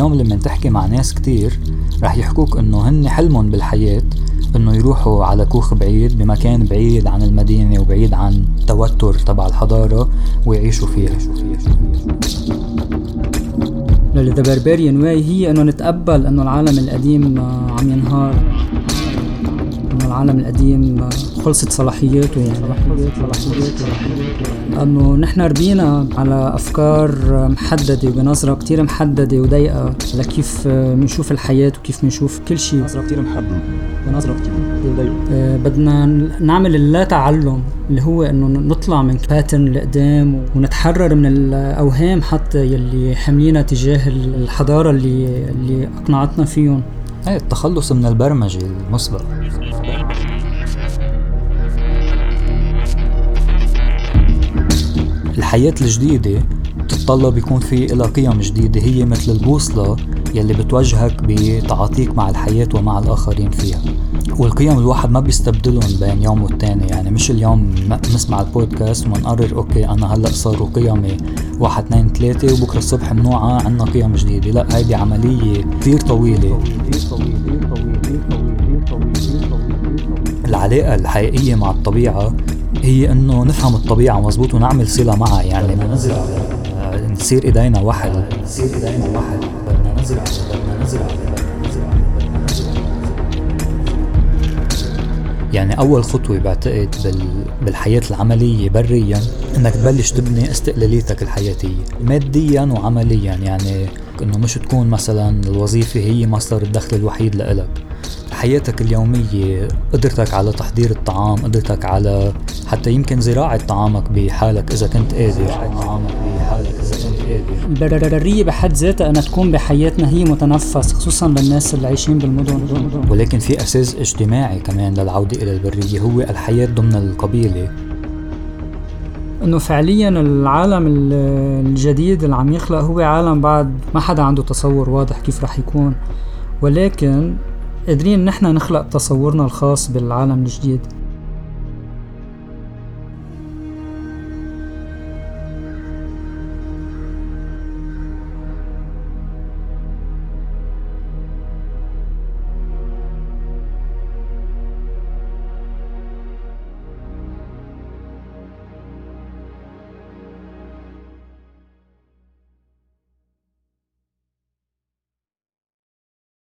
اليوم لما تحكي مع ناس كتير رح يحكوك إنه هن حلمهم بالحياة إنه يروحوا على كوخ بعيد بمكان بعيد عن المدينة وبعيد عن التوتر تبع الحضارة ويعيشوا فيها. للي The Barbarian Way هي إنه نتقبل إنه العالم القديم عم ينهار. العالم القديم خلصت صلاحياته يعني. صلاحيات صلاحيات انه نحن ربينا على أفكار محددة وبنظرة كتير محددة وضيقة لكيف بنشوف الحياة وكيف بنشوف كل شيء. نظرة كتير محددة. بنظره كتير ضيقه آه، بدنا نعمل اللا تعلم اللي هو إنه نطلع من باترن لقدام ونتحرر من الأوهام حتى يلي حملينا تجاه الحضارة اللي اللي أقنعتنا فيهم. إيه التخلص من البرمجة المسبق. الحياة الجديدة بتتطلب يكون في لها قيم جديدة هي مثل البوصلة يلي بتوجهك بتعاطيك مع الحياة ومع الآخرين فيها. والقيم الواحد ما بيستبدلهم بين يوم والتاني يعني مش اليوم نسمع البودكاست ونقرر أوكي أنا هلأ صاروا قيمي واحد اثنين ثلاثة وبكرة الصبح بنوعى عنا قيم جديدة. لأ هيدي عملية كثير طويلة. العلاقة الحقيقية مع الطبيعة هي إنه نفهم الطبيعة مزبوط ونعمل صلة معها. يعني بدنا نزرع نصير إيدينا وحل نصير إيدينا وحل بدنا نزرع بدنا نزرع يعني أول خطوة بعتقد بالحياة العملية بريا إنك تبلش تبني استقلاليتك الحياتية. ماديا وعمليا. يعني إنه مش تكون مثلا الوظيفة هي مصدر الدخل الوحيد لإلك. حياتك اليومية قدرتك على تحضير الطعام قدرتك على حتى يمكن زراعة طعامك بحالك إذا كنت قادر. طعامك بحالك إذا كنت قادر البرارية بحد ذاتها أنها تكون بحياتنا هي متنفس خصوصا للناس اللي عايشين بالمدن. ولكن في أساس اجتماعي كمان للعودة إلى البرية هو الحياة ضمن القبيلة. إنه فعليا العالم الجديد اللي عم يخلق هو عالم بعد ما حدا عنده تصور واضح كيف رح يكون. ولكن قادرين نحن نخلق تصورنا الخاص بالعالم الجديد.